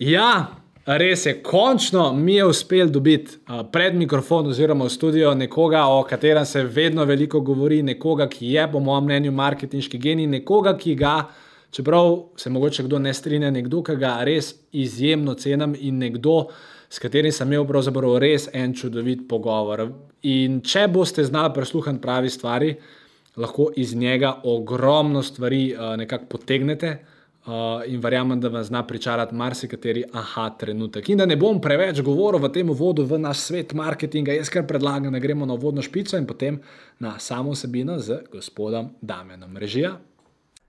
Ja, res je, končno mi je uspel dobiti uh, pred mikrofon oziroma v studio nekoga, o katerem se vedno veliko govori, nekoga, ki je, po mojem mnenju, marketinški genij, nekoga, ki ga, čeprav se mogoče kdo ne strinja, nekdo, ki ga res izjemno cenim in nekdo, s katerim sem imel pravzaprav res en čudovit pogovor. In če boste znali prisluhniti pravi stvari, lahko iz njega ogromno stvari uh, nekako potegnete. Uh, in verjamem, da vam zna pričarati marsikateri aha trenutek. In da ne bom preveč govoril v tem uvodu v naš svet marketinga, jaz kar predlagam, da gremo na vodno špico in potem na samo vsebino z gospodom Damienom Režija.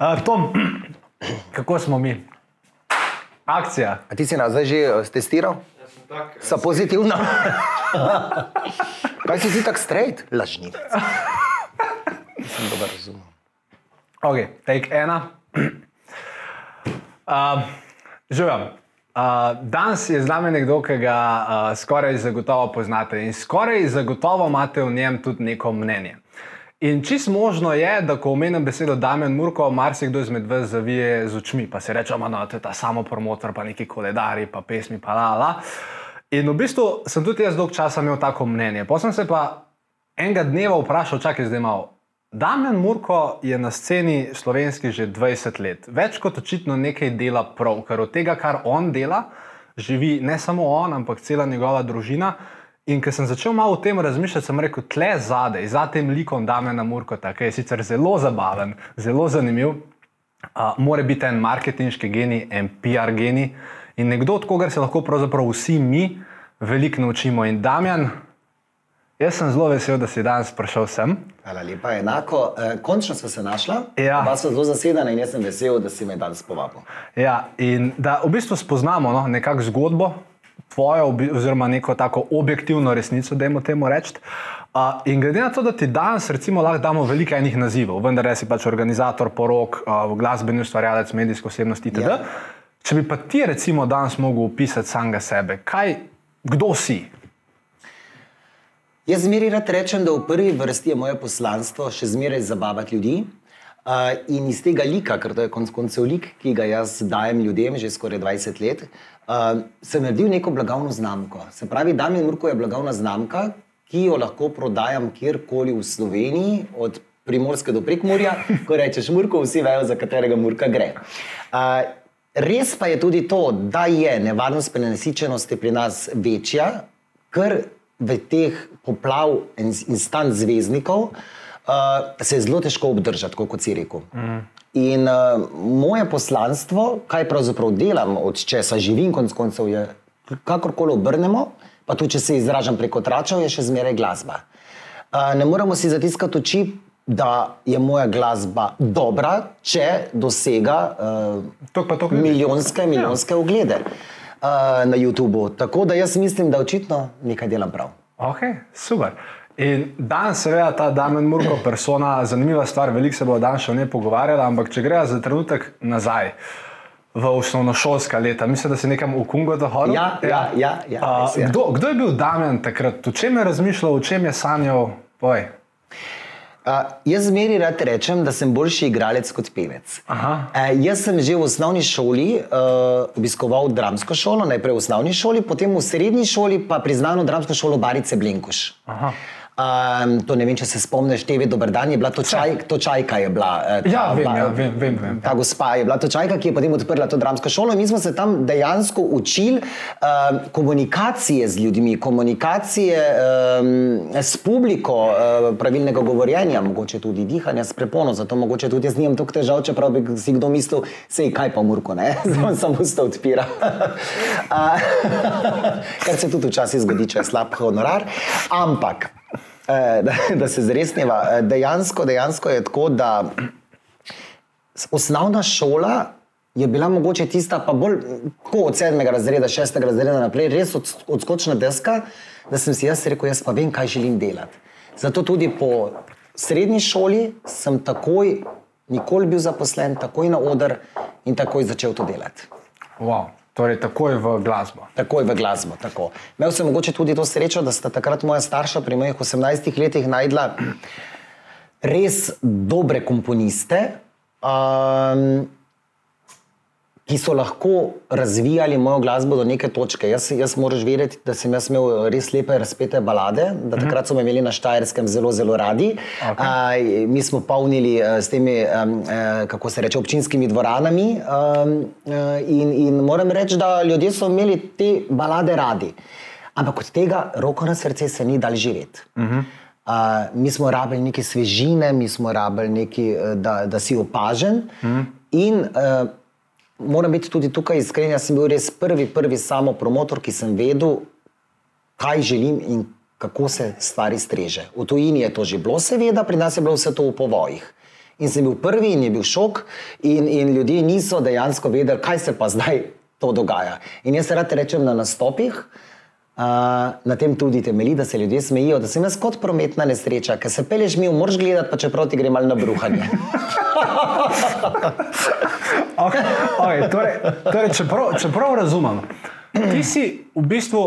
Uh, Tom, kako smo mi? Akcija. A ti si nas zdaj že uh, testiral? Sa pozitivno. Kaj si ti tako straight? Lažni. Sem dobro razumel. Ok, take ena. Uh, Živim. Uh, danes je z nami nekdo, ki ga uh, skoraj zagotovo poznate in skoraj zagotovo imate v njem tudi neko mnenje. In čist možno je, da ko omenim besedo Damien Murko, marsikdo izmed vas zavije z očmi, pa se reče, no, je ta samo promotor, pa neki koledari, pa pesmi, pa la la. In v bistvu sem tudi jaz dolg časa imel tako mnenje. Potem sem se pa enega dneva vprašal, čakaj zdaj malo. Damien Murko je na sceni slovenski že 20 let. Več kot očitno nekaj dela prav, ker od tega, kar on dela, živi ne samo on, ampak cela njegova družina. In ko sem začel malo o tem razmišljati, sem rekel, tle zadaj, za tem likom Damena Murkota, ki je sicer zelo zabaven, zelo zanimiv, uh, mora biti en marketinški genij, en PR genij in nekdo, od kogar se lahko pravzaprav vsi mi veliko naučimo. In Damjan, jaz sem zelo vesel, da si danes prišel sem. Hvala lepa, enako. E, končno smo se našla. Ja. Pa so zelo zasedene in jaz sem vesel, da si me danes povabil. Ja, in da v bistvu spoznamo no, nekakšno zgodbo, tvojo, oziroma neko tako objektivno resnico, da jim temu reči. Uh, in glede na to, da ti danes recimo, lahko damo veliko enih nazivov, vendar si pač organizator, porok, uh, glasbeni ustvarjalec, medijsko osebnost itd. Ja. Če bi pa ti recimo danes mogel opisati samega sebe, kaj, kdo si? Jaz zmeraj rad rečem, da v prvi vrsti je moje poslanstvo še zmeraj zabavati ljudi. Uh, in iz tega lika, ker to je konec koncev lik, ki ga jaz dajem ljudem že skoraj 20 let, uh, sem naredil neko blagovno znamko. Se pravi, Damien Murko je blagovna znamka, ki jo lahko prodajam kjerkoli v Sloveniji, od primorske do prekmurja. Ko rečeš Murko, vsi vejo, za katerega Murka gre. Uh, res pa je tudi to, da je nevarnost prenesičenosti pri nas večja, ker v teh poplav in instant zvezdnikov uh, se je zelo težko obdržati, kot si rekel. Mm. In uh, moje poslanstvo, kaj pravzaprav delam, od česa živim, konec koncev je, kakorkoli obrnemo, pa tudi če se izražam preko tračev, je še zmeraj glasba. Uh, ne moremo si zatiskati oči, da je moja glasba dobra, če dosega uh, tok tok milijonske, milijonske ja. oglede uh, na YouTubu. Tako da jaz mislim, da očitno nekaj delam prav. Ok, super. In danes, seveda, ta Damien Murko persona, zanimiva stvar, veliko se bo danes še o njej pogovarjala, ampak če gre za trenutek nazaj. V osnovnošolska leta, mislim, da si nekam v Kungu dohodil. Ja, ja, ja. ja, ja uh, kdo, kdo je bil Damien takrat, o čem je razmišljal, o čem je sanjal? Uh, jaz zmeri rad rečem, da sem boljši igralec kot pevec. Uh, jaz sem že v osnovni šoli uh, obiskoval dramsko šolo, najprej v osnovni šoli, potem v srednji šoli pa priznano dramsko šolo Barice Blenkoš. Uh, Um, to ne vem, če se spomniš, TV Dober dan je bila to, čaj, to čajka. Bila, ta, ja, vem, ja, vem, vem, vem. Ta gospa je bila to čajka, ki je potem odprla to dramsko šolo. Mi smo se tam dejansko učili um, komunikacije z ljudmi, komunikacije um, s publiko, uh, pravilnega govorjenja, mogoče tudi dihanja s prepono. Zato mogoče tudi jaz nimam toliko težav, čeprav bi si kdo mislil, sej kaj pa murko, ne? zdaj samo sta odpira. Kar se tudi včasih zgodi, če je slab honorar. Ampak. Eh, da, da se zresniva. Eh, dejansko, dejansko je tako, da osnovna šola je bila mogoče tista, pa bolj od sedmega razreda, šestega razreda naprej, res od, odskočna deska, da sem si jaz rekel, jaz pa vem, kaj želim delati. Zato tudi po srednji šoli sem takoj, nikoli bil zaposlen, takoj na oder in takoj začel to delati. Wow. Torej, takoj v glasbo. Takoj v glasbo. Tako. Imel sem mogoče tudi to srečo, da sta takrat moja starša pri mojih 18 letih najdla res dobre komponiste. Um, ki so lahko razvijali mojo glasbo do neke točke. Jaz, jaz moraš vedeti, da sem imel res lepe, razpete balade, da mhm. takrat smo imeli na Štajerskem zelo, zelo radi. Okay. A, mi smo polnili s temi, um, kako se reče, občinskimi dvoranami. Um, in, in moram reči, da ljudje so imeli te balade radi. Ampak od tega, roko na srce, se ni dal živeti. Uh -huh. Uh, mi smo rabili neke svežine, mi smo rabili nekaj, da, da si opažen. Uh. -huh. In uh, moram biti tudi tukaj iskren, jaz sem bil res prvi, prvi samo promotor, ki sem vedel, kaj želim in kako se stvari streže. V tujini je to že bilo, seveda, pri nas je bilo vse to v povojih. In sem bil prvi in je bil šok, in, in ljudje niso dejansko vedeli, kaj se pa zdaj to dogaja. In jaz rad rečem na nastopih. Uh, na tem tudi temelji, da se ljudje smejijo, da sem jaz kot prometna nesreča, ker se peleš mi, moraš gledati, pa čeprav ti gre malo na bruhanje. okay, okay, torej, torej, čeprav, čeprav razumem, ti si v bistvu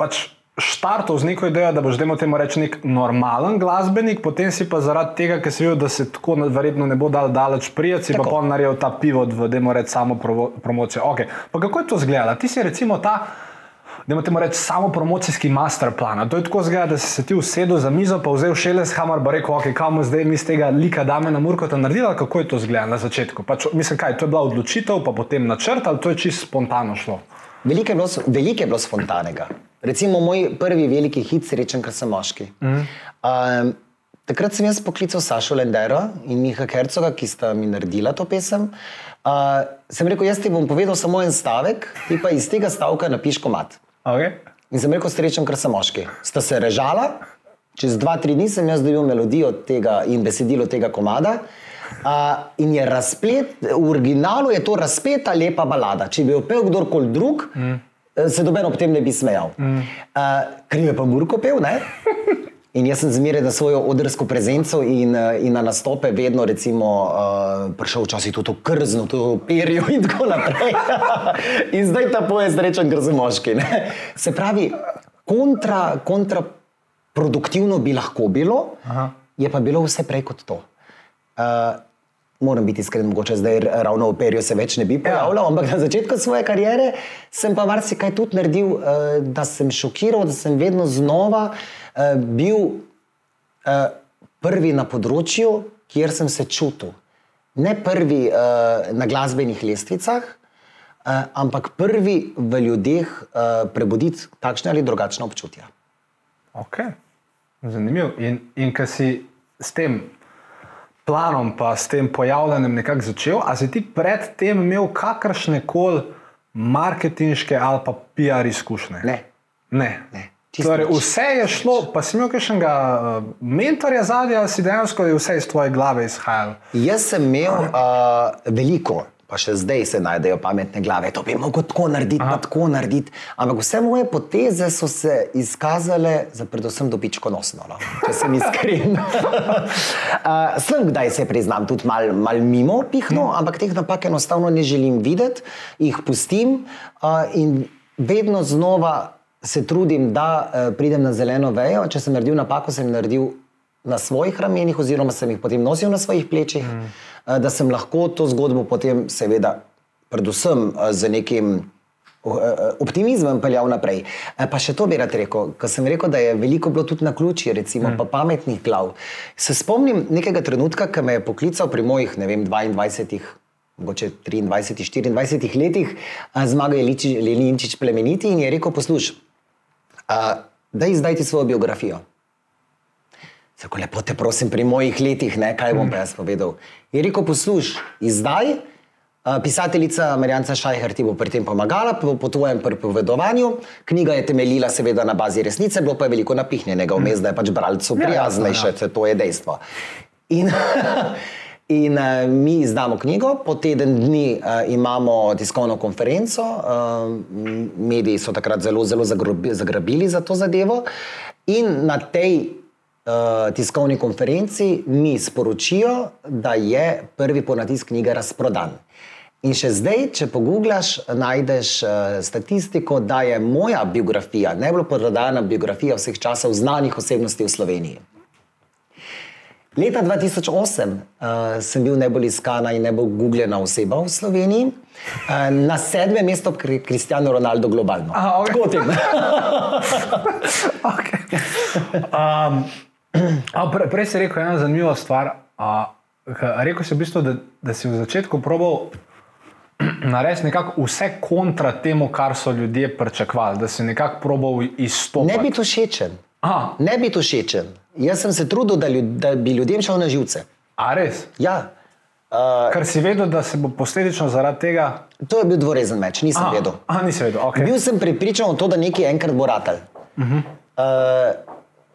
pač štartov z neko idejo, da boš demo temu reči nek normalen glasbenik, potem si pa zaradi tega, ker si videl, da se tako verjetno ne bo dal daleč prijeti, si pa pol naredil ta pivo v demo reči samo promocijo. Okay. Pa kako je to izgledalo? Ti si recimo ta da imate reči samo promocijski master plan. To je tako zgleda, da si se ti usedel za mizo, pa vzel šeles, hamar, pa rekel, ok, kam zdaj mi z tega lika dame na murko tam naredila, kako je to zgleda na začetku. Pač, mislim, kaj, to je bila odločitev, pa potem načrt, ali to je čisto spontano šlo. Veliko je bilo, veliko je bilo spontanega. Recimo moj prvi veliki hit, srečen, ker sem moški. Mm. Um, takrat sem jaz poklical Sašo Lendero in Miha Hercoga, ki sta mi naredila to pesem. Uh, sem rekel, jaz ti bom povedal samo en stavek, ti pa iz tega stavka napiš komat. Okay. In sem rekel, srečen, ker sem moški. Sta se režala, čez dva, tri dni sem jaz dobil melodijo tega in besedilo tega komada. Uh, in je razplet, v originalu je to razpeta, lepa balada. Če bi jo pel kdorkoli drug, mm. se doben ob tem ne bi smejal. Mm. Uh, Kriv je pa Murko pel, ne? In jaz sem zmeraj na svojo odrsko prezenco in, eh, in na nastope vedno recimo, uh, prišel včasih tudi v krzno, tudi v perju in tako naprej. in zdaj ta poje srečen, ker sem moški. Ne? Se pravi, kontra, kontraproduktivno bi lahko bilo, Aha. je pa bilo vse prej kot to. Uh, moram biti iskren, mogoče zdaj ravno v perju se več ne bi pojavljal, ja. ampak na začetku svoje kariere sem pa marsikaj tudi naredil, uh, da sem šokiral, da sem vedno znova. Eh, bil uh, prvi na področju, kjer sem se čutil. Ne prvi uh, na glasbenih lestvicah, uh, ampak prvi v ljudeh uh, prebuditi takšne ali drugačne občutja. Ok, zanimivo. In, in kaj si s tem planom, pa s tem pojavljanjem nekako začel, ali si ti predtem imel kakršne koli marketinške ali pa PR izkušnje? Ne. ne. ne. Torej, vse je šlo, pa si imel kakšnega uh, mentorja zadnja, ali si dejansko vse iz tvoje glave izhajal? Jaz sem imel uh, veliko, pa še zdaj se najdejo pametne glave. To bi lahko tako narediti, pa tako narediti. Ampak vse moje poteze so se izkazale za predvsem dobičkonosno, no? če sem iskren. uh, sem kdaj se priznam, tudi malo mal mimo pihno, hmm. ampak teh napak enostavno ne želim videti, jih pustim uh, in vedno znova se trudim, da uh, pridem na zeleno vejo. Če sem naredil napako, sem naredil na svojih ramenih, oziroma sem jih potem nosil na svojih plečih, mm. uh, da sem lahko to zgodbo potem, seveda, predvsem uh, z nekim. Optimizmom peljal naprej. Pa še to bi rad rekel, ker sem rekel, da je veliko bilo tudi na ključi, recimo, mm. pa pametnih glav. Se spomnim nekega trenutka, ki me je poklical pri mojih, ne vem, 22 mogoče 23, 24 letih, zmagal je Leninčič plemeniti in je rekel: Poslušaj, da izdajte svojo biografijo. Tako lepo te prosim, pri mojih letih, ne, kaj bom pa jaz povedal. Je rekel, poslušaj, izdaj. Pisateljica Marjanca Šajher ti bo pri tem pomagala, po, po tvojem pripovedovanju. Knjiga je temeljila seveda na bazi resnice, bilo pa je veliko napihnjenega, vmes, da je pač bralcu ja, prijaznejše, ja, ja. to je dejstvo. In, In uh, mi izdamo knjigo, po teden dni uh, imamo tiskovno konferenco, uh, mediji so takrat zelo, zelo zagrobi, zagrabili za to zadevo. In na tej uh, tiskovni konferenci mi sporočijo, da je prvi ponatis knjige razprodan. In še zdaj, če pogublaš, najdeš uh, statistiko, da je moja biografija, najbolj prodajana biografija vseh časov znanih osebnosti v Sloveniji. Leta 2008 uh, sem bil najbolj iskana in najbolj googljena oseba v Sloveniji, uh, na sedmem mestu pri Kristijanu Ronaldu globalno. Aha, okay. Tako tem. okay. um, a, pre, prej si rekel eno zanimivo stvar. A, rekel si v bistvu, da, da si v začetku probal narediti nekako vse kontra temu, kar so ljudje pričakovali, da si nekako probal izstopiti. Ne biti všečen. Ne biti všečen. Jaz sem se trudil, da, ljud, da bi ljudem šel na živce. A res? Ja. Uh, Ker si vedel, da se bo posledično zaradi tega. To je bil dvorezen meč, nisem Aha, vedel. aha, nisi vedel, okej. Bil sem pripričan v to, da nekaj enkrat bo ratal. Uh -huh. uh,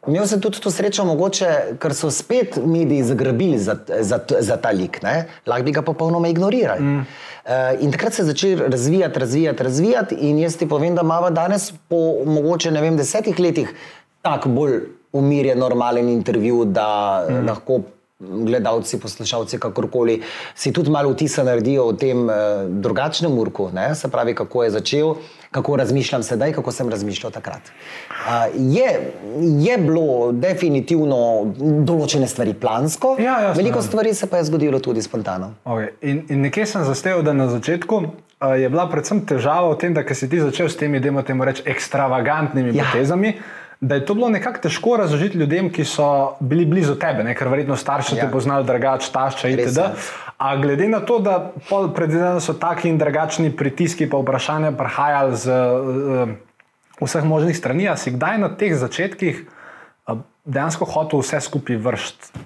imel sem tudi to srečo, mogoče, ker so spet mediji zagrabili za, za, za ta lik, lahko bi ga popolnoma ignorirali. Mm. Uh, in takrat se je začel razvijati, razvijati, razvijati. In jaz ti povem, da imamo danes, po mogoče ne vem, desetih letih, tako bolj umirjen, normalen intervju, da mm. lahko gledalci, poslušalci, kakorkoli, si tudi malo vtisa naredijo o tem eh, drugačnem urku, ne? se pravi, kako je začel, kako razmišljam sedaj, kako sem razmišljal takrat. Uh, je, je bilo definitivno določene stvari plansko, Ja, jasno, veliko ja. stvari se pa je zgodilo tudi spontano. Okay. In, in nekje sem zasteval, da na začetku uh, je bila predvsem težava v tem, da si ti začel s temi, da temu reči, ekstravagantnimi ja. potezami. Da je to bilo nekako težko razložiti ljudem, ki so bili blizu tebe, ne? ker verjetno starši ja. Te poznali, drugače, tašča itd. A glede na to, da predvidevam, so taki in drugačni pritiski pa vprašanja prihajali z uh, vseh možnih strani, a si kdaj na teh začetkih uh, dejansko hotel vse skupaj vršiti,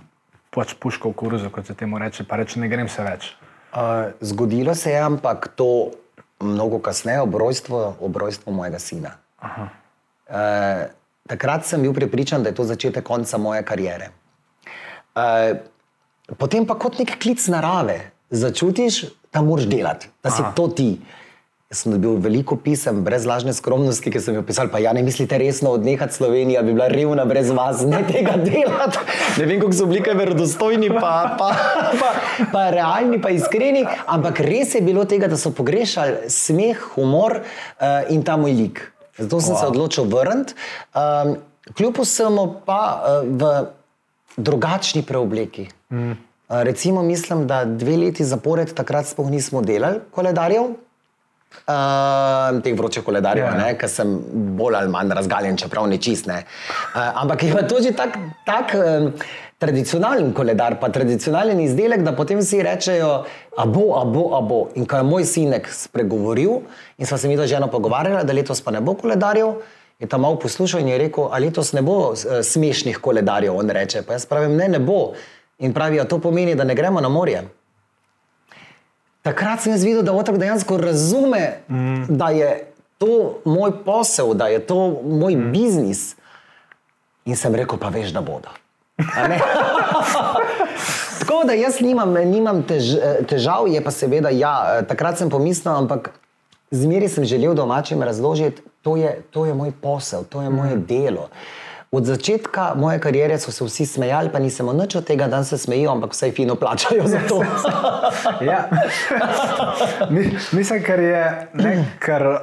pač puško v koruzo, kot se temu reče, pa reče, ne grem se več. Uh, zgodilo se je, ampak to mnogo kasneje, ob rojstvu, ob rojstvu mojega sina. Uh, takrat sem bil prepričan, da je to začetek konca moje kariere. Uh, potem pa kot nek klic narave začutiš, da moraš delati, da si Aha. to ti. Jaz sem dobil veliko pisem, brez lažne skromnosti, ki sem jih pisal. Pa ja, ne mislite resno odnehati Slovenija, bi bila revna brez vas, ne tega delati. Ne vem, kako so bili kaj verodostojni, pa, pa, pa, pa realni, pa iskreni. Ampak res je bilo tega, da so pogrešali smeh, humor uh, in ta moj lik. Zato sem wow. se odločil vrniti. Um, kljub vsemu pa uh, v drugačni preobleki. Mm. Uh, recimo, mislim, da dve leti zapored takrat sploh nismo delali koledarjev. Uh, teh vročih koledarjev, Ja. yeah. ker sem bolj ali manj razgaljen, čeprav ne čist. Ne. Uh, ampak je pa to že tak, tak um, tradicionalen koledar, pa tradicionalen izdelek, da potem vsi rečejo, a bo, a bo, a bo. In ko je moj sinek spregovoril in sva se mi to ženo pogovarjala, da letos pa ne bo koledarjev. Je tam malo poslušal in je rekel, da letos ne bo eh, smešnih koledarjev. On reče, pa jaz pravim, ne, ne bo. In pravi, a to pomeni, da ne gremo na morje. Takrat sem jaz videl, da otrok dejansko razume, mm. da je to moj posel, da je to moj mm. biznis. In sem rekel, pa veš, da bodo. Tako da jaz nimam, nimam tež, težav, je pa seveda, ja, takrat sem pomislil, ampak zmeraj sem želel domačim razložiti, to je, to je moj posel, to je moje delo. Od začetka moje kariere so se vsi smejali, pa nisem nič od tega, da se smejijo, ampak vsaj fino plačajo za to. Ja. Mi- Mislim, ker je, ne, ker uh,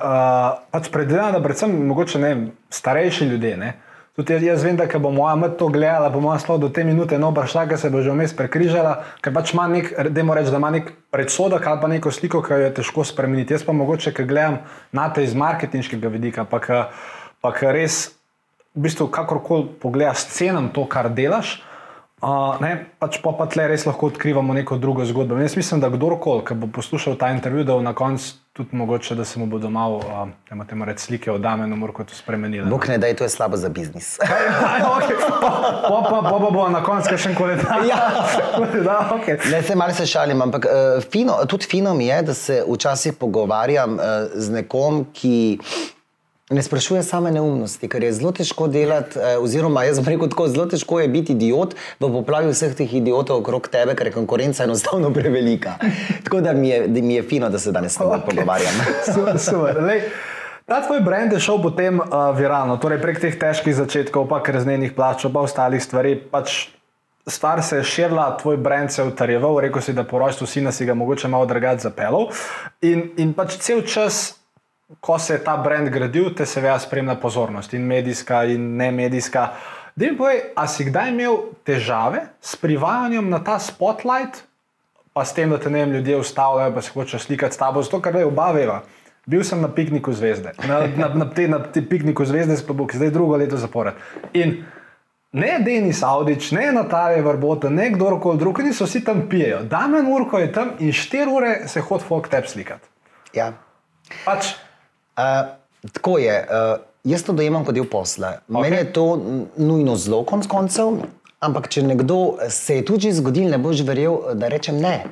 pač predvidevam, da predvsem mogoče ne, starejši ljudje. Ne, Tudi jaz, jaz vem, da bo moja mat to gledala, bo moja sploh do te minute no prišla, ker se bo že vmes prekrižala, ker pač ima nek, dajmo reči, da ima nek predsodek ali pa neko sliko, ki jo je težko spremeniti. Jaz pa mogoče, ker gledam na te iz marketinškega vidika, pa ki res, v bistvu, kakorkoli pogledaš s cenom to, kar delaš. Uh, ne, pač pa, pa tle res lahko odkrivamo neko drugo zgodbo. In Jaz mislim, da kdorkoli, ki bo poslušal ta intervju, da bo na koncu tudi mogoče, da se mu bodo malo, uh, temu reči, slike od Damena Murko to spremenile. Bog ne da je to je slabo za biznis. Okay. Pa pa bo na koncu še en koledar. Ja. da, okay. Ne, se malo se šalim, ampak uh, fino, tudi fino mi je, da se včasih pogovarjam uh, z nekom, ki Ne sprašuje same neumnosti, ker je zelo težko delati, eh, oziroma jaz bom rekel tako, zelo težko je biti idiot v poplavi vseh teh idiotov okrog tebe, ker je konkurenca enostavno prevelika. Tako da mi je, da mi je fino, da se danes s teboj okay. pogovarjam. super, super. Lej, ta tvoj brand je šel potem uh, viralno, torej prek teh težkih začetkov, pa kreznenih plač, pa ostalih stvari. Pač Stvar se je širila, tvoj brand se je utrjeval, rekel si, da po rojstvu sina si ga mogoče malo drugače zapeljal. In, in pač cel čas ko se je ta brand gradil, te seveda spremlja pozornost, in medijska, in ne medijska. Dej mi povej, a si kdaj imel težave s privajanjem na ta spotlight, pa s tem, da te ne vem, ljudje ustavljajo, pa se hočejo slikati s tabo, zato ker je obaveva. Bil sem na pikniku zvezde, na, na, na, te, na te pikniku zvezde, sploh zdaj drugo leto zapored. In ne Denis Audič, ne Natalija Vrbota, ne kdorkoli drug, niso vsi tam pijejo. Damien Urko je tam in 4 ure se hod folk tep slikati. Ja. Pač, Uh, tako je. Uh, jaz to dojemam kot del posla. Okay. Meni je to nujno zelo konc koncev, ampak če nekdo se je tudi zgodil, ne boš verjel, da rečem ne.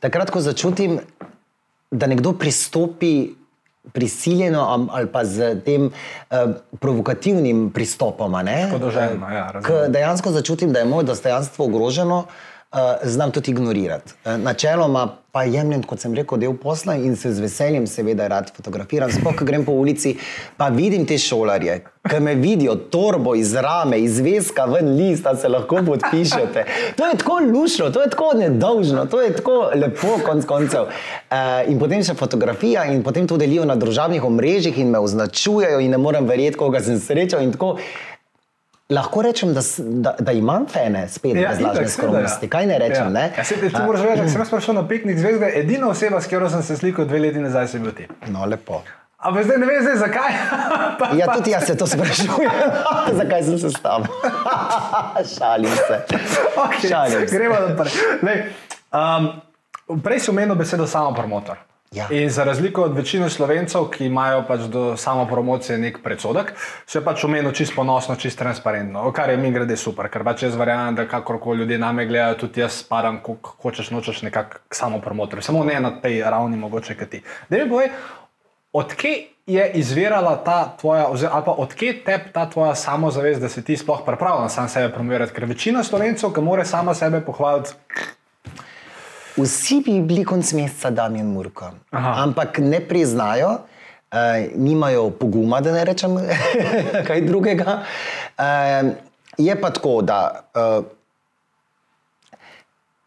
Takrat, ko začutim, da nekdo pristopi prisiljeno ali pa z tem uh, provokativnim pristopom, ja, dejansko začutim, da je moje dostojanstvo ogroženo. Uh, znam tudi ignorirati. Uh, načeloma pa jemljem, kot sem rekel, del posla in se z veseljem, seveda, rad fotografiram. Sploh, ko grem po ulici, pa vidim te šolarje, ki me vidijo, torbo iz rame, iz veska, ven list, da se lahko podpišete. To je tako lušno, to je tako nedolžno, to je tako lepo, konc koncev. Uh, in potem še fotografija, in potem to delijo na družabnih omrežjih in me označujejo, in ne morem verjeti, koga sem srečal. Lahko rečem, da, da, da imam fene, spet ja, brez lažne skromnosti. Ja. Kaj ne rečem? Ja. Ne? Ja, se, ti moraš vedeti, da sem jaz prišel na piknik zvezde, edina oseba, s katero sem se slikal dve leti nazaj, sem bil ti. No, lepo. Ampak zdaj ne veš, zdaj, zakaj. pa, ja, tudi jaz se to sprašujem, zakaj sem se s tabo. Šalim se. Okay, Šalim se. Gremo naprej. Um, prej si omenil besedo samo promotor. Ja. In za razliko od večine slovencev, ki imajo pač do samo promocije nek predsodek, se pač omenil čisto ponosno, čisto transparentno, kar je mi grede super, ker pač jaz verjamem, da kakorkoli ljudje name gledajo, tudi jaz spadam, ko hočeš nočeš nekako samo promotor, samo ne na tej ravni, mogoče kot ti. Da mi povej, odkje je izvirala ta tvoja, ali pa odkje te ta tvoja samozavest, da si ti sploh pripravljen sam sebe promovirati, ker večina slovencev, ki more sama sebe pohvaliti. Vsi bi bili konc meseca Damien Murko, Aha. ampak ne priznajo, uh, nimajo poguma, da ne rečem kaj drugega. Uh, je pa tako, da uh,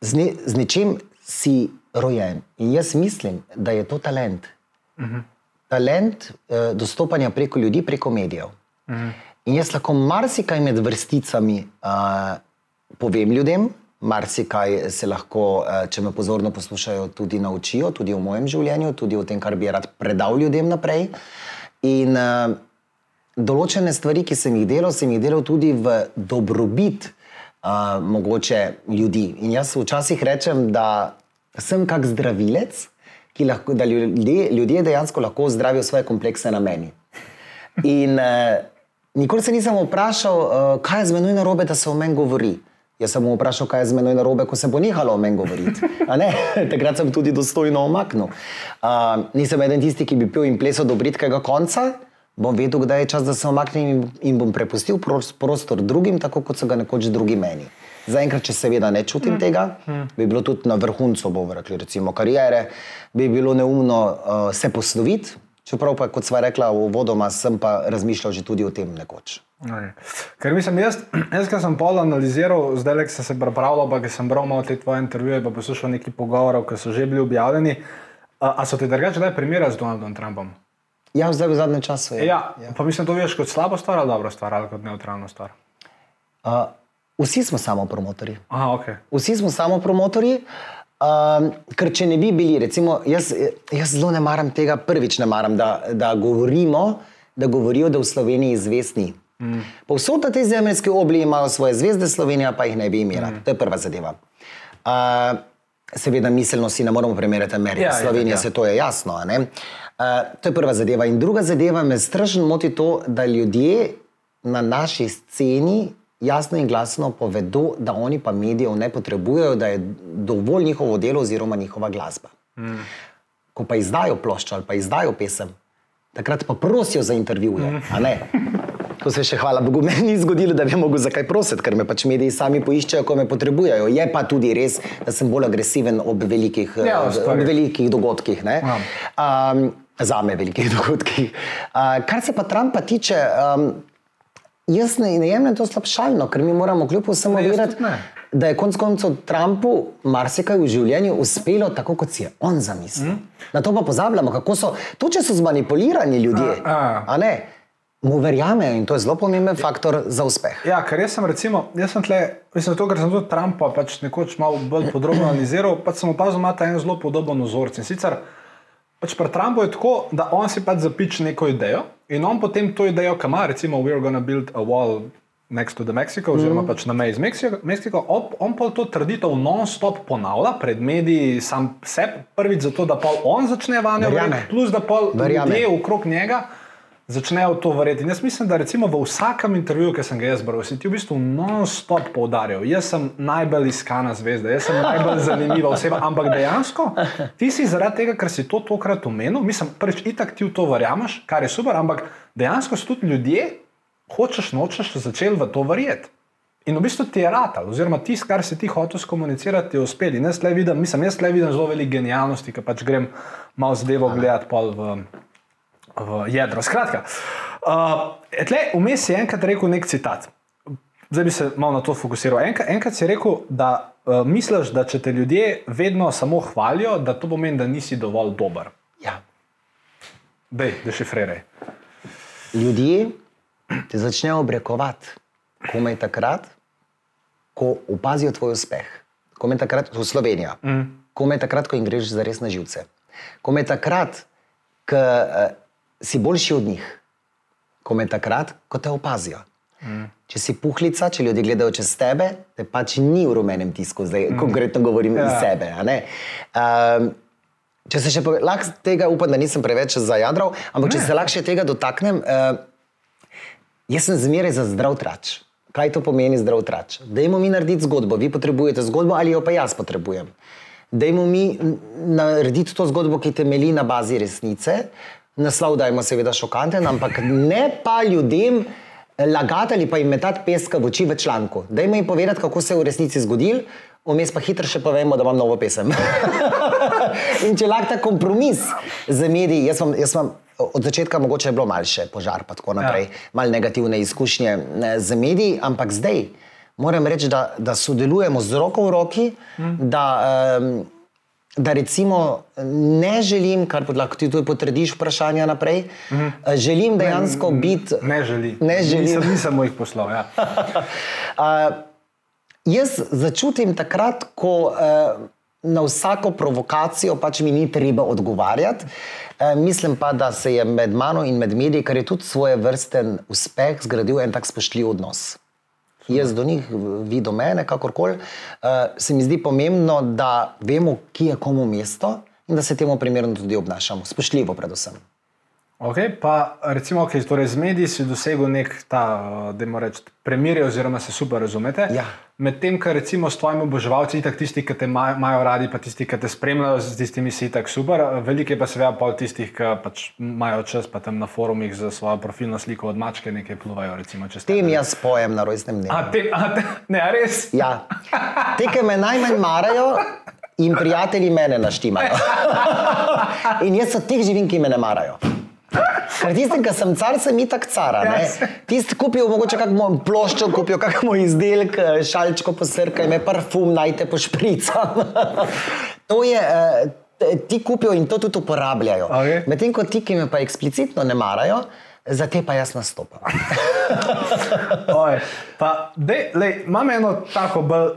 z, ne, z nečim si rojen in jaz mislim, da je to talent. Uh mhm. -huh. Talent uh, dostopanja preko ljudi, preko medijev. Uh mhm. -huh. In jaz lahko marsikaj med vrsticami uh, povem ljudem, marsikaj se lahko, eh, če me pozorno poslušajo, tudi naučijo, tudi v mojem življenju, tudi o tem, kar bi rad predal ljudem naprej. In uh, določene stvari, ki sem jih delal, sem jih delal tudi v dobrobit uh, mogoče ljudi. In jaz včasih rečem, da sem kak zdravilec, ki lahko, da ljudje, ljudje dejansko lahko zdravijo svoje komplekse na meni. In uh, nikoli se nisem vprašal, uh, kaj je z menoj narobe, da se o meni govori. Jaz sem mu vprašal, kaj je z menoj narobe, ko se bo nehalo o meni govoriti. Takrat sem tudi dostojno omaknil. Uh, nisem eden tisti, ki bi pil in plesal do britkega konca, bom vedel, kdaj je čas, da se omaknem in, in bom prepustil prostor drugim, tako kot so ga nekoč drugi meni. Zaenkrat, če seveda ne čutim mm. tega, mm. bi bilo tudi na vrhuncu, bomo rekli, recimo karijere, bi bilo neumno uh, se posloviti, čeprav pa, kot sva rekla, v vodoma sem pa razmišljal že tudi o tem nekoč. Okay. Ker mislim, jaz, jaz sem pol analiziral, zdaj le sem se pripravljal, pa sem bral malo te tvoje intervjuje, pa poslušal nekaj pogovorov, ki so že bili objavljeni. A, a so ti drugače daj primere z Donaldom Trumpom? Ja, zdaj v zadnjem času je. Ja, ja. Pa mislim, to veš kot slabo stvar ali dobro stvar ali kot neutralno stvar. Uh, vsi smo samo promotori. Aha, okay. Vsi smo samo promotori. Uh, ker če ne bi bili, recimo, jaz, jaz zelo ne maram tega, prvič ne maram, da, da govorimo, da govorijo, da v Sloveniji zvestni. Mm. Povsod na tej zemljski obli imajo svoje zvezde, Slovenija pa jih ne bi imela. Mm. To je prva zadeva. Uh, seveda, miselno si ne moramo primerjati Amerike, ja, Slovenija, ja, ja. se to je jasno. Uh, to je prva zadeva. In druga zadeva me strašno moti to, da ljudje na naši sceni jasno in glasno povedo, da oni pa medijev ne potrebujejo, da je dovolj njihovo delo oziroma njihova glasba. Mm. Ko pa izdajo ploščo ali pa izdajo pesem, takrat pa prosijo za intervjuje. ne? To se še, hvala Bogu, meni ni zgodilo, da bi mogel zakaj prositi, ker me pač mediji sami poiščejo, ko me potrebujejo. Je pa tudi res, da sem bolj agresiven ob velikih, Ja, eh, ob velikih dogodkih. ne. Um, za me velikih dogodkih. Uh, kar se pa Trumpa tiče, um, jaz ne, ne jemljem to slabšalno, ker mi moramo kljub vsemu tudi ne. da je konec koncev Trumpu marsikaj v življenju uspelo tako, kot si je on zamislil. Mm. Na to pa pozabljamo, kako so, tudi če so zmanipulirani ljudje, A, a. a ne, mu verjamejo in to je zelo pomemben faktor za uspeh. Ja, ker jaz sem recimo, jaz sem tle, mislim, to, ker sem tudi Trumpa pač nekoč malo bolj podrobno analiziral, pač sem opazil, da ima ta en zelo podoben vzorec. In sicer pač pri Trumpu je tako, da on si pač zapiče neko idejo in on potem to idejo, ki ima, recimo, we're gonna build a wall next to the Mexico, oziroma mm. pač na meji z Meksiko, Meksiko on, on pa to trditev non-stop ponavlja pred mediji, sam sebi, prvič zato, da pa on začne vanjo verjeti, plus da pa ljudje okrog njega začnejo to verjeti. In jaz mislim, da recimo v vsakem intervjuju, ki sem ga jaz bral, si ti v bistvu non-stop poudarjal, jaz sem najbolj iskana zvezda, jaz sem najbolj zanimiva oseba, ampak dejansko ti si zaradi tega, ker si to tokrat omenil, mislim, prvič itak ti v to verjameš, kar je super, ampak dejansko so tudi ljudje, hočeš nočeš, začeli v to verjeti. In v bistvu ti je ratal, oziroma tisto, kar si ti hotel skomunicirati, je uspel. In jaz le vidim, mislim, jaz le vidim zelo veliko genialnosti, ki pač grem malo zadevo gledati pol v, v jedro. Skratka, uh, tle vmes je enkrat rekel nek citat. Zdaj bi se malo na to fokusiral. Enkrat, enkrat si rekel, da uh, misliš, da če te ljudje vedno samo hvalijo, da to pomeni, da nisi dovolj dober. Ja. Dej, dešifriraj. Ljudje te začnejo obrekovati, komaj takrat, ko opazijo tvoj uspeh. Komaj takrat, v Sloveniji. Mm. Komaj takrat, ko jim greš za res na živce. Komaj takrat, ko si boljši od njih. Komaj takrat, ko te opazijo. Mm. Če si puhlica, če ljudje gledajo čez tebe, te pač ni v rumenem tisku, zdaj mm. konkretno govorim ja. iz sebe. ne. Um, če se še lahko tega upam, da nisem preveč zajadral, ampak če se lahko še tega dotaknem, uh, jaz sem zmeraj za zdrav trač. Kaj to pomeni zdrav trač? Dajmo mi narediti zgodbo, vi potrebujete zgodbo ali jo pa jaz potrebujem. Dajmo mi narediti to zgodbo, ki temelji na bazi resnice. Naslov dajmo seveda šokanten, ampak ne pa ljudem lagati ali pa jim metati peska v oči v članku. Dajmo jim povedati, kako se je v resnici zgodil, vmes pa hitro še povemo, da imam novo pesem. In če lahko ta kompromis z mediji, jaz vam, jaz vam od začetka mogoče je bilo malce požar, pa tako naprej, ja. malo negativne izkušnje z mediji, ampak zdaj moram reči, da, da sodelujemo z roko v roki, mm. da, um, da recimo ne želim, kar lahko ti tudi potrdiš vprašanja naprej, mm. želim dejansko biti. Ne želi. Ne želi. Nisem, nisem jih poslal. Ja. Uh, jaz začutim takrat, ko uh, na vsako provokacijo pač mi ni treba odgovarjati. Uh, mislim pa, da se je med mano in med mediji, kar je tudi svoje vrsten uspeh, zgradil en tak spoštljiv odnos. Jaz do njih, vi do mene, kakorkoli. Uh, se mi zdi pomembno, da vemo, kje je komu mesto in da se temu primerno tudi obnašamo. Spoštljivo, predvsem. Okay, pa recimo, okay, torej z mediji si dosegel nek ta, da moramo reči, premirje, oziroma se super razumete. Ja. Medtem, ko recimo s tvojimi oboževalci, itak tisti, ki te ima- imajo radi, pa tisti, ki te spremljajo, z tistimi si itak super. Veliko je pa seveda pol tistih, ki pač imajo čas, pa tam na forumih za svojo profilno sliko od mačke nekaj pluvajo. Recimo, Tem tebe. jaz pojem na rojstnem dnevu. A, te, a, te, ne, a res? Ja. Te, ki me najmanj marajo, in prijatelji mene naštimajo. In jaz od teh živim, ki me ne marajo. Ker tistim, ki sem car, sem itak cara. Ja, Tisti kupijo mogoče kakšno ploščo, kupijo kakšno izdelek, eh, šalčko posrkaj, me parfum najte po špricam. to je, eh, ti kupijo in to tudi uporabljajo. Okej. Medtem ko ti, ki me pa eksplicitno ne marajo, za te pa jaz nastopam. Oj, pa, dej, lej, imam eno tako bolj.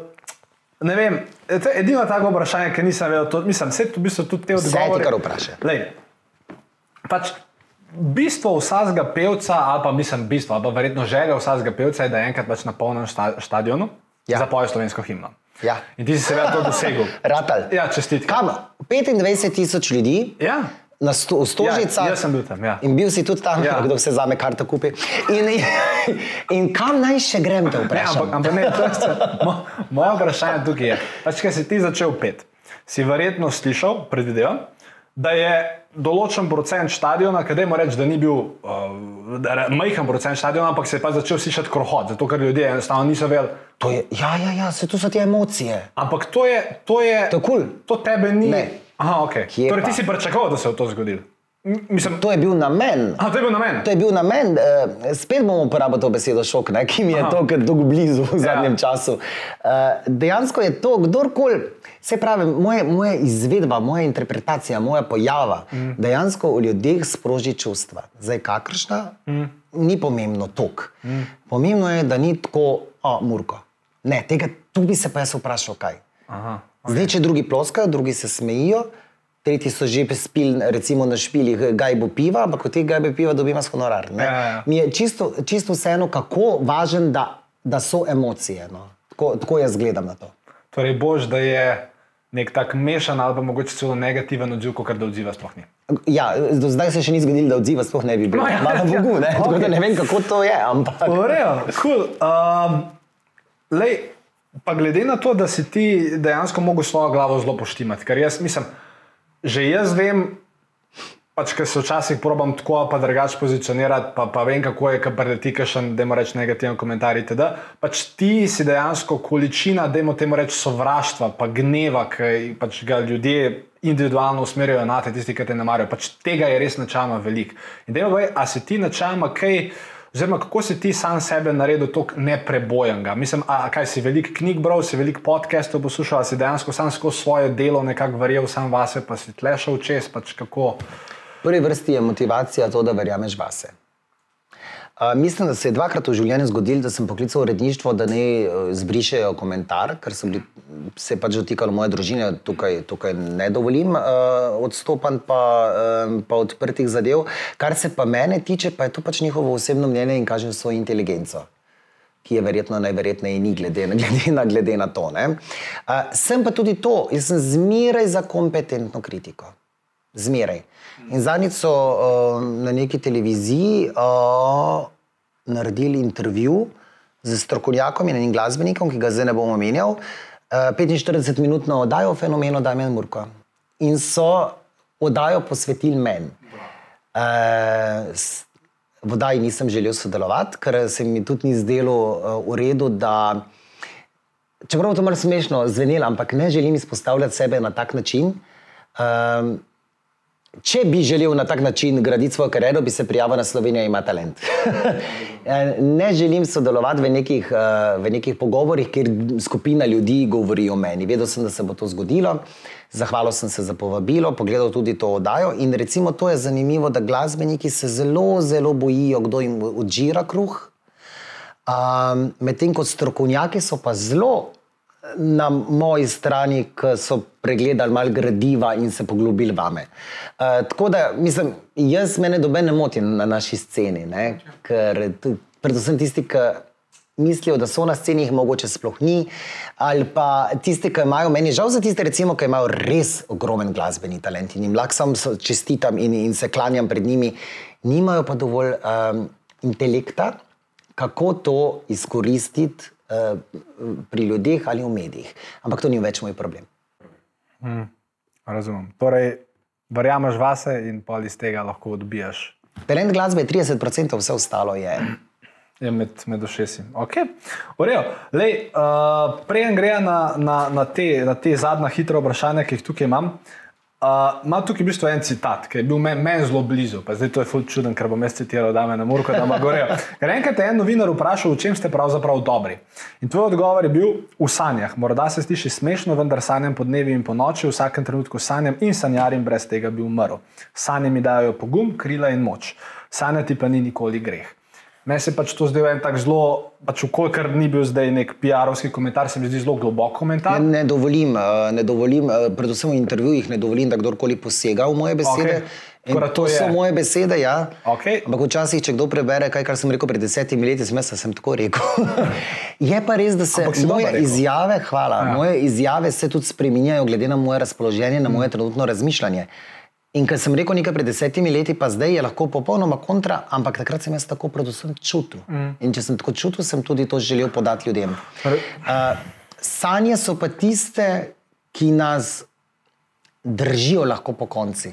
Ne vem, to je edino tako vprašanje, ki nisem vedel. To, mislim, vse v bistvu tudi te Vse ti odgovore. kar vprašaj. Pač, bistvo vsakega pevca, ali pa mislim, bistvo, ali pa verjetno želja vsakega pevca je, da je enkrat pač na polnem šta, stadionu Ja. zapoje slovensko himno. Ja. In ti si seveda to dosegel. Ratal. Ja, čestitke. Kam? 25 tisoč ljudi Ja. na sto, Stožicah. Ja, jaz sem bil tam, ja. In bil si tudi tam, Ja. kdo vse za me karto kupi. In, in, in kam naj še grem, te Ne, vprašam? ampak, ampak ne, to je, mo, moje vprašanje tukaj je, pač, kaj si ti začel pet. Si verjetno slišal, predvidevam, da je določen procent stadiona, ki dajmo reči, da ni bil uh, majhen procent stadiona, ampak se je pa začel slišati krohot, zato ker ljudje enostavno niso vedeli. To je, ja, ja, ja, se to so te emocije. Ampak to je, to je, To je kul. to tebe ni. Ne. Aha, ok. Kje Torej, pa? ti si pričakoval, da se bo to zgodilo. Mislim, To je bil namen. aha, to je bil namen. To je bil namen, uh, spet bomo uporabili to besedo šok, ne, ki mi je to tako blizu v zadnjem Ja. času. Uh, dejansko je to, kdorkoli, se pravi, moje, moja izvedba, moja interpretacija, moja pojava, mm. dejansko v ljudeh sproži čustva. Zdaj, kakršna, mm. ni pomembno tok. Mm. Pomembno je, da ni tako, a, murko. Ne, tega, tu bi se pa jaz vprašal, kaj. Aha. Zdaj, če drugi ploskajo, drugi se smejijo, tretji so že spili, recimo na špilih gajbo piva, ampak od tega gajbe piva dobimo honorar. ne. Ja, ja, ja. Mi je čisto, čisto vseeno, kako važen, da, da so emocije. No. Tako, tako jaz gledam na to. Torej, bož, da je nek tak mešan ali pa mogoče celo negativen odziv, kot da odziva sploh ni. Ja, do zdaj se še ni zgodilo, da odziva sploh ne bi bilo. No, ja, Hvala ja. Bogu, ne? Tako da Okej. ne vem, kako to je. Ampak... Urejo, cool. um, lej, pa glede na to, da si ti dejansko mogel svojo glavo zelo poštimati, ker jaz mislim, že jaz vem, pač, ker se včasih probam tako pa drugače pozicionirati, pa, pa vem, kako je, kar preleti kakšen, da moraš negativen komentar. itd. Pač ti si dejansko količina, da temu reči, sovraštva, pa gneva, ki pač ga ljudje individualno usmerjajo na te, tisti, ki te ne marajo. Pač tega je res načeloma veliko. In da je, a si ti načeloma kaj. Oziroma, kako si ti sam sebe naredil tako neprebojenega? Mislim, a, a kaj si veliko knjig bral, si veliko podcastov poslušal, a si dejansko sam skozi svoje delo nekako verjel sam vase, pa si tlešal čez, pač kako. V prvi vrsti je motivacija to, da verjameš vase. Uh, mislim, da se je dvakrat v življenju zgodilo, da sem poklical uredništvo, da ne uh, zbrišejo komentar, ker so bili, se pač dotikalo moje družine, tukaj, tukaj ne dovolim uh, odstopanj pa, um, pa odprtih zadev. Kar se pa mene tiče, pa je to pač njihovo osebno mnenje in kažejo svojo inteligenco. Ki je verjetno najverjetneje ni, glede na, glede na, glede na to. ne. Uh, sem pa tudi to, jaz sem zmeraj za kompetentno kritiko. Zmeraj. In zadnjič so uh, na neki televiziji uh, naredili intervju z strokovnjakom in enim glasbenikom, ki ga zdaj ne bom omenjal, uh, 45-minutno oddajo o fenomenu Damien Murko. In so oddajo posvetili meni. Uh, v oddaji nisem želel sodelovati, ker se mi tudi ni zdelo uh, v redu, da čeprav to malo smešno zvenelo, ampak ne želim izpostavljati sebe na tak način. Um, če bi želel na tak način graditi svojo kariero, bi se prijavil na Slovenijo, ima talent. ne želim sodelovati v nekih, uh, v nekih pogovorih, kjer skupina ljudi govori o meni. Vedel sem, da se bo to zgodilo. Zahvalil sem se za povabilo, pogledal tudi to oddajo. In recimo to je zanimivo, da glasbeniki se zelo, zelo bojijo, kdo jim odžira kruh. Um, Medtem ko strokovnjaki so pa zelo na moji strani, ki so pregledali malo gradiva in se poglobili vame. Uh, tako da, mislim, jaz mene doben ne moti na naši sceni, ne? ker predvsem tisti, ki mislijo, da so na sceni, jih mogoče sploh ni, ali pa tisti, ki imajo, meni je žal za tiste, recimo, ki imajo res ogromen glasbeni talent in jim lahko sam čestitam in, in se klanjam pred njimi, nimajo pa dovolj um, intelekta, kako to izkoristiti pri ljudeh ali v medijih. Ampak to ni več moj problem. Razumem. Torej, verjameš vase in pol iz tega lahko odbijaš. Talent glasbe je 30%, vse ostalo je. Je med, med ušesi. Okay. Lej, uh, Preden gre na, na, na, te, na te zadnja hitra vprašanja, ki jih tukaj imam, uh, ima tukaj v bistvu en citat, ki je bil meni men zelo blizu. Pa zdaj to je ful čuden, ker bom jaz citiral, da me na murko, da me gorejo. Ker enkrat je en novinar vprašal, v čem ste pravzaprav dobri. In tvoj odgovor je bil v sanjah. Morda se sliši smešno, vendar sanjam po dnevi in po noči, v vsakem trenutku sanjam in sanjarim brez tega bi umrl. Sanje mi dajo pogum, krila in moč. Sanjati pa ni nikoli greh. Meni se pač to zdaj en tak zelo, pač ukolikor ni bil zdaj nek PR-ovski komentar, se mi zdi zelo globok komentar. Ne, ne dovolim, eh, ne dovolim eh, predvsem v intervjujih, ne dovolim, da kdorkoli posega v moje besede. In Tako da to to so je- moje besede, ja. Okej. Ampak včasih, če kdo prebere kaj, kar sem rekel pred desetimi leti, da sem tako rekel. je pa res, da se moje izjave, hvala, ja. moje izjave se tudi spreminjajo glede na moje razpoloženje, na moje trenutno razmišljanje. In ker sem rekel nekaj pred desetimi leti, pa zdaj je lahko popolnoma kontra, ampak takrat sem jaz tako predvsem čutil. Mm. In če sem tako čutil, sem tudi to želel podati ljudem. Uh, sanje so pa tiste, ki nas držijo lahko po konci.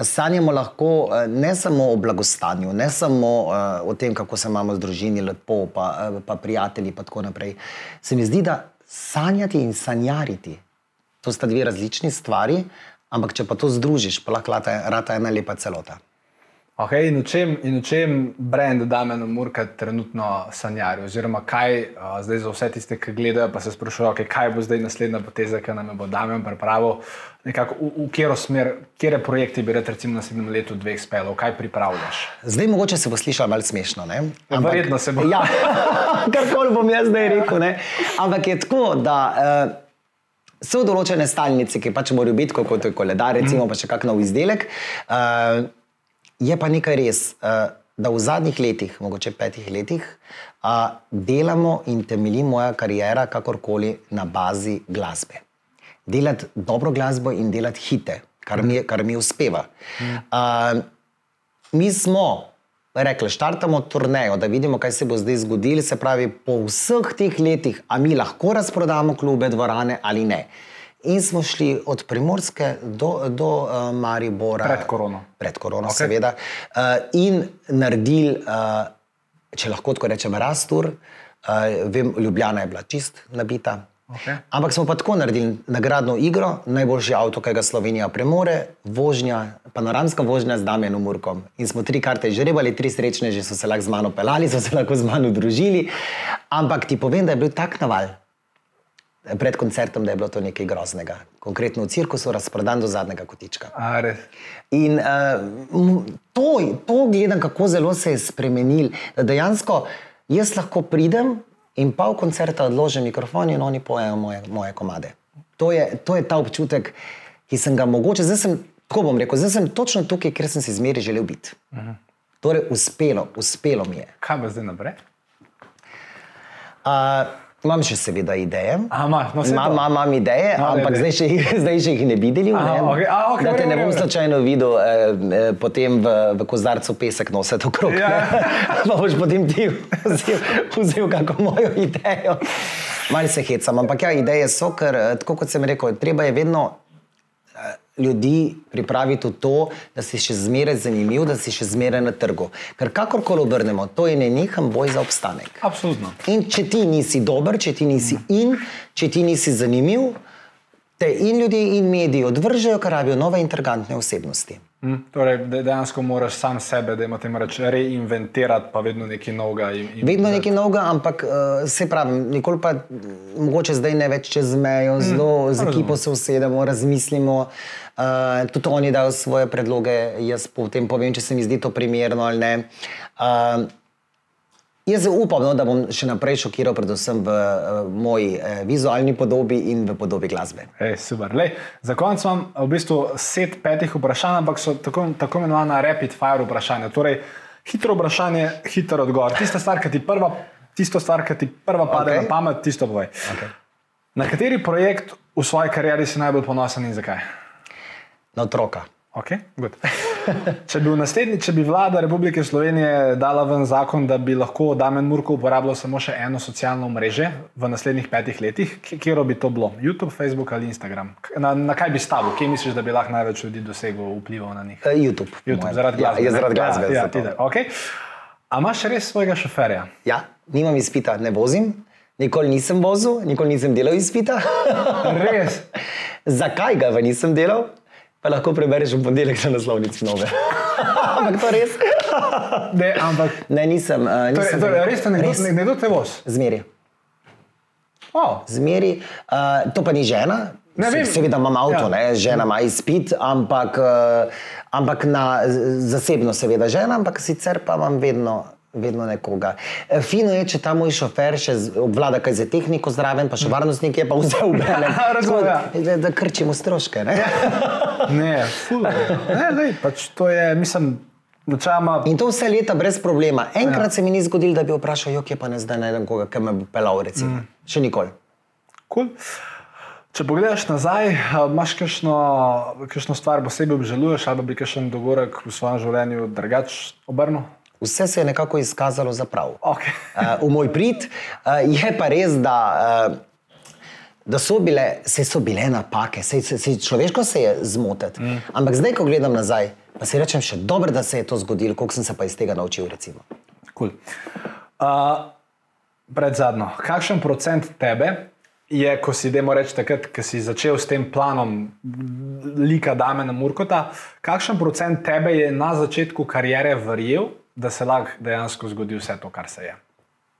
Sanjamo lahko ne samo o blagostanju, ne samo uh, o tem, kako se imamo z družini lepo, pa, uh, pa prijatelji in tako naprej. Se mi zdi, da sanjati in sanjariti, to sta dve različni stvari, ampak če pa to združiš, pa lahko rata, rata ena lepa celota. Okay, in, v čem, in v čem brand Damien Murka trenutno sanjari? Oziroma, kaj uh, zdaj za vse tiste, ki gledajo, pa se sprašujejo, okay, kaj bo zdaj naslednja poteza, ki nam bo Damien pripravil, nekako v, v katero smer, kje projekti bi rad recimo naslednjem letu, dveh spelov, kaj pripravljaš? Zdaj mogoče se bo slišalo malo smešno. Ampak, Verjetno se bo. Ja, karkoli bom jaz zdaj rekel. Ne? Ampak je tako, da. Uh, So določene stalnice, ki pač morajo biti, kot je koledar, recimo, pa še kakšen nov izdelek. Uh, Je pa nekaj res, eh, da v zadnjih letih, mogoče petih letih, delamo in temelji moja karijera kakorkoli na bazi glasbe. Delati dobro glasbo in delati hite, kar mi, kar mi uspeva. Mi smo rekli, štartamo turnejo, da vidimo, kaj se bo zdaj zgodilo. Se pravi, po vseh teh letih, a mi lahko razprodamo klube, dvorane ali ne. In smo šli od Primorske do, do uh, Maribora. Pred korono. Pred korono, okay. seveda. Uh, in naredili, uh, če lahko tako rečem, rastur. Uh, vem, Ljubljana je bila čist nabita. Okay. Ampak smo pa tako naredili nagradno igro, najboljši avto, ki ga Slovenija premore, vožnja, panoramska vožnja z Damienom Murkom. In smo tri karte žrebali, tri srečne, že so se lahko z mano pelali, so se lahko z mano družili. Ampak ti povem, da je bil tak naval pred koncertom, da je bilo to nekaj groznega. Konkretno v cirkusu, razprodan do zadnjega kotička. In uh, to, to gledam, kako zelo se je spremenil. Da dejansko jaz lahko pridem in pa v koncerta odložim mikrofon in oni pojejo moje, moje komade. To je, to je ta občutek, ki sem ga mogoče, zdaj sem, tako bom rekel, zdaj sem točno tukaj, ker sem si zmeri želel biti. Uh. -huh. Torej, uspelo, uspelo mi je. Kaj bo zdaj naprej? Uh, Imam še seveda ideje. Imam no, ideje, no, ampak zdaj še, zdaj še jih ne bi videl. Okay. Okay, da te ne bom slučajno videl, eh, eh, potem v, v kozarcu pesek nositi okrog. Ja. pa boš potem ti vzel, vzel kako mojo idejo. Malce se hecam, ampak ja, ideje so, ker eh, tako kot sem rekel, treba je vedno ljudi pripraviti v to, da si še zmeraj zanimiv, da si še zmeraj na trgu. Ker kakorkoli obrnemo, to je nenehen boj za obstanek. Absolutno. In če ti nisi dober, če ti nisi in, če ti nisi zanimiv, te in ljudje in mediji odvržejo, ker rabijo nove intergantne osebnosti. Mm, torej, dejansko moraš sam sebe, da imaš reč, reinventirati, pa vedno nekaj novega. In, in vedno nekaj novega, ampak uh, se pravi, nikoli pa mogoče zdaj ne več čez mejo, mm, zelo z ekipo se usedemo, razmislimo. Uh, tudi oni dajo svoje predloge, jaz potem povem, če se mi zdi to primerno ali ne. Uh, Jaz upam, no, da bom še naprej šokiral, predvsem v uh, moji uh, vizualni podobi in v podobi glasbe. Ej, Lej, za konec imam v bistvu set petih vprašanj, ampak so tako, tako imenovana rapid fire vprašanja. Torej, hitro vprašanje, hiter odgovor. Tista stvar, ki ti prva, tisto stvar, ki ti prva pade okay. na pamet, tisto povej. Okay. Na kateri projekt v svoji karieri si najbolj ponosen in zakaj? Na otroka. Okay, če, bi naslednji, če bi vlada Republike Slovenije dala ven zakon, da bi lahko Damen Murko uporabljal samo še eno socialno mrežo v naslednjih petih letih, kje bi to bilo? YouTube, Facebook ali Instagram? Na, na kaj bi stavil? Kje misliš, da bi lahko največ ljudi dosegel vplival na njih? Uh, YouTube. YouTube zaradi glasbe. Ja, zaradi glasbe. Ja, ja, okay. A imaš res svojega šoferja? Ja, nimam izpita, ne vozim. Nikoli nisem vozil, nikoli nisem delal izpita. res? Zakaj ga nisem delal? Pa lahko prebereš v ponedeljek na naslovnici nove. ampak to res. ne, ampak... ne, nisem. Uh, nisem torej, torej, res ne, res. ne, ne do te voz. Zmeri. Oh. Zmeri. Uh, to pa ni žena. Ne vem. Seveda imam avto, ja. žena ima izpit, ampak, uh, ampak na zasebno, seveda žena, ampak sicer pa imam vedno vedno nekoga. E, fino je, če ta moj šofer še obvlada kaj za tehniko zraven, pa še mm. varnostnik je pa vse ubele. Ja. da, da krčimo stroške. Ne, ne, ne, ne pač to je, mislim. Načama... In to vse leta brez problema. Enkrat ja. se mi ni zgodilo, da bi vprašal, kje pa ne zdaj najdem koga, ki me bo pelal. Mm. Še nikoli. Cool. Če pogledaš nazaj, imaš kakšno stvar posebej obžaluješ, ali bi kakšen dogodek v svojem življenju drugače obrnil? Vse se je nekako izkazalo za prav. Okay. uh, v moj prid uh, je pa res, da uh, da so bile, se so bile napake, se, se, se, človeško se je zmotiti. Mm. Ampak zdaj, ko gledam nazaj, pa si rečem, še dobro, da se je to zgodilo, koliko sem se pa iz tega naučil. Cool. Uh, pred zadnjo, kakšen procent tebe je, ko si, demo reči, takrat, ko si začel s tem planom lika Dame na Murkota, kakšen procent tebe je na začetku karijere verjel, da se lahko dejansko zgodi vse to, kar se je?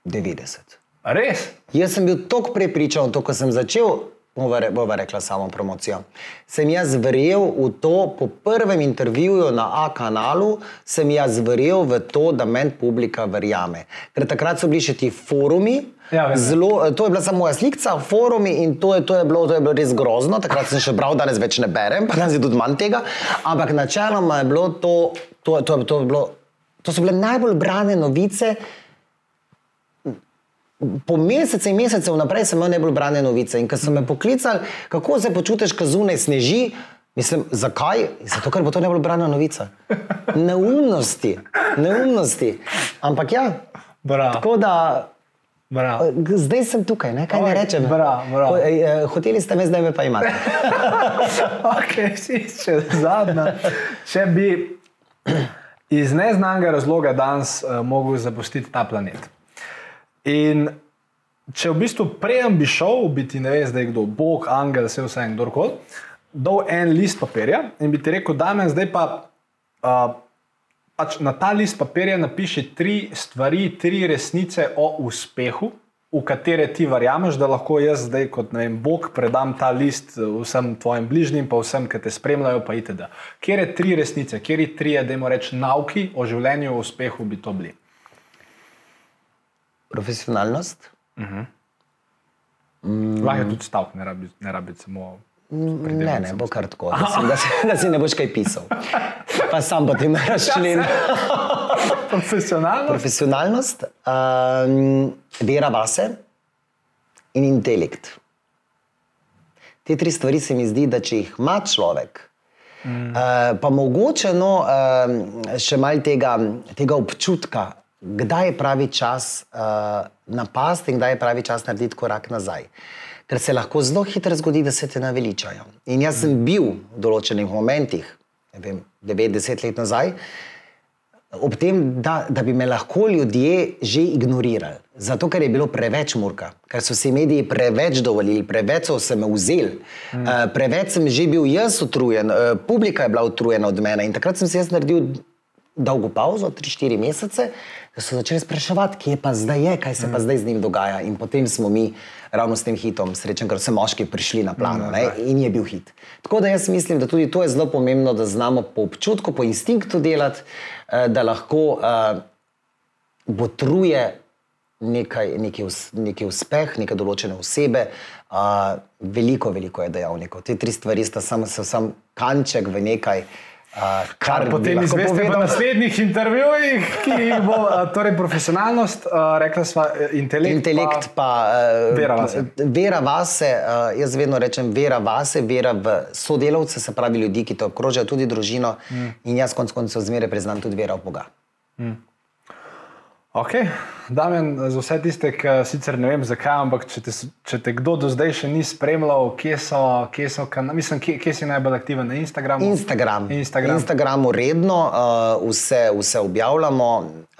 90. Res? Jaz sem bil tako prepričan, to, ko sem začel, bova, re, bova rekla, samo promocijo. Sem jaz verjel v to, po prvem intervjuju na A kanalu, sem jaz verjel v to, da meni publika verjame. Ker takrat so bili še ti forumi. Ja, vem. Zelo, to je bila samo moja slika, forumi in to je, to, je bilo, to je bilo res grozno. Takrat sem še bral, danes več ne berem, pa danes je tudi manj tega. Ampak načeloma je bilo to, to, to, to, je bilo, to so bile najbolj brane novice. Po mesece in mesece vnaprej sem imel najbolj brane novice. In ko so me poklicali, kako se počutiš, ko zunaj sneži, mislim, zakaj? Zato, ker bo to najbolj brana novica. Neumnosti, neumnosti. Ampak ja, Bravo. tako da. Bravo. Zdaj sem tukaj, ne? kaj Oj, ne rečem. bravo, bravo. Ho- eh, Hoteli ste me, zdaj me pa imate. Okay, si, še zadnja. Če bi iz neznanega razloga danes uh, mogel zapustiti ta planet. In če v bistvu prej bi šel, bi ti ne veš, da je kdo, Bog, angel, vse vse in kdorkoli, dal en list papirja in bi ti rekel, da me zdaj pa. Uh, Pač na ta list papirja napiši tri stvari, tri resnice o uspehu, v katere ti verjameš, da lahko jaz zdaj, kot ne vem, Bog, predam ta list eh, vsem tvojim bližnjim, pa vsem, ki te spremljajo, pa itd. Kje je tri resnice, kje je tri, da jim rečem, nauki o življenju, o uspehu bi to bili? Profesionalnost, Mm. Lahko je tudi stavek, ne rabi, ne rabi samo. ne, ne, bo kar tako, da si, da, si, da si ne boš kaj pisal. Pa sam potem razčlen. Profesionalno. Profesionalnost, um, vera vase in intelekt. Te tri stvari se mi zdi, da če jih ima človek, mm. uh, pa mogoče no, uh, še malo tega, tega občutka, kdaj je pravi čas uh, napasti in kdaj je pravi čas narediti korak nazaj. Ker se lahko zelo hitro zgodi, da se te naveličajo. In jaz sem bil v določenih momentih, ne vem, 90 let nazaj, ob tem, da, da bi me lahko ljudje že ignorirali. Zato, ker je bilo preveč murka, ker so si mediji preveč dovolili, preveč so se me vzeli, mm. uh, preveč sem že bil jaz utrujen, uh, publika je bila utrujena od mene. In takrat sem si jaz naredil dolgo pauzo, 3-4 mesece, da so začeli spraševati, kje pa zdaj je, kaj se mm. pa zdaj z njim dogaja. In potem smo mi ravno s tem hitom, srečen, ker so moški prišli na plano mm, in je bil hit. Tako da jaz mislim, da tudi to je zelo pomembno, da znamo po občutku, po instinktu delati, eh, da lahko uh, botruje nekaj, neki, us, neki uspeh, neke določene osebe. Uh, veliko, veliko je dejavnikov. Te tri stvari sta samo sam kanček v nekaj. Uh, kar bi Potem izveste v naslednjih intervjujih, ki jih bo, a, torej profesionalnost, a, rekla sva, intelekt. Intelekt pa, pa, uh, Vera vase. Vera vase uh, jaz vedno rečem, vera vase, vera v sodelavce, se pravi ljudi, ki te obkrožajo, tudi družino. Mm. In jaz konec koncev zmeraj priznam tudi vera v Boga. Ok, Damien, za vse tiste, ki sicer ne vem zakaj, ampak če te, če te kdo do zdaj še ni spremljal, kje so, kje so mislim, kje, kje si najbolj aktiven na Instagramu? Instagram. Instagram. Instagramu redno uh, vse, vse objavljamo.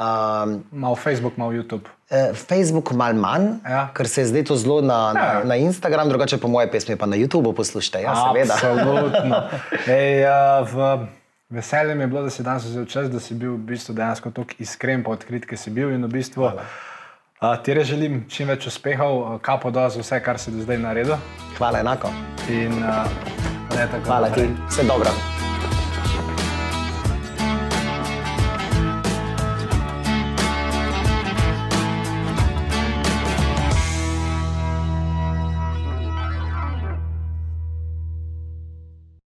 Um, Mal Facebook, mal YouTube. eh, Facebook malo manj, Ja. ker se je zdaj to zelo na, na, Ja. na Instagram, drugače pa moje pesmi pa na YouTubu poslušajte. Ja, seveda. Absolutno. Ej, uh, v, veselje mi je bilo, da si danes vzel čas, da si bil v bistvu dejansko tako iskren, pa odkrit, ki si bil. In v bistvu uh, ti res želim čim več uspehov, kapo do za vse, kar si do zdaj naredil. Hvala enako. In, uh, ne, tako Hvala ti. Vse dobro.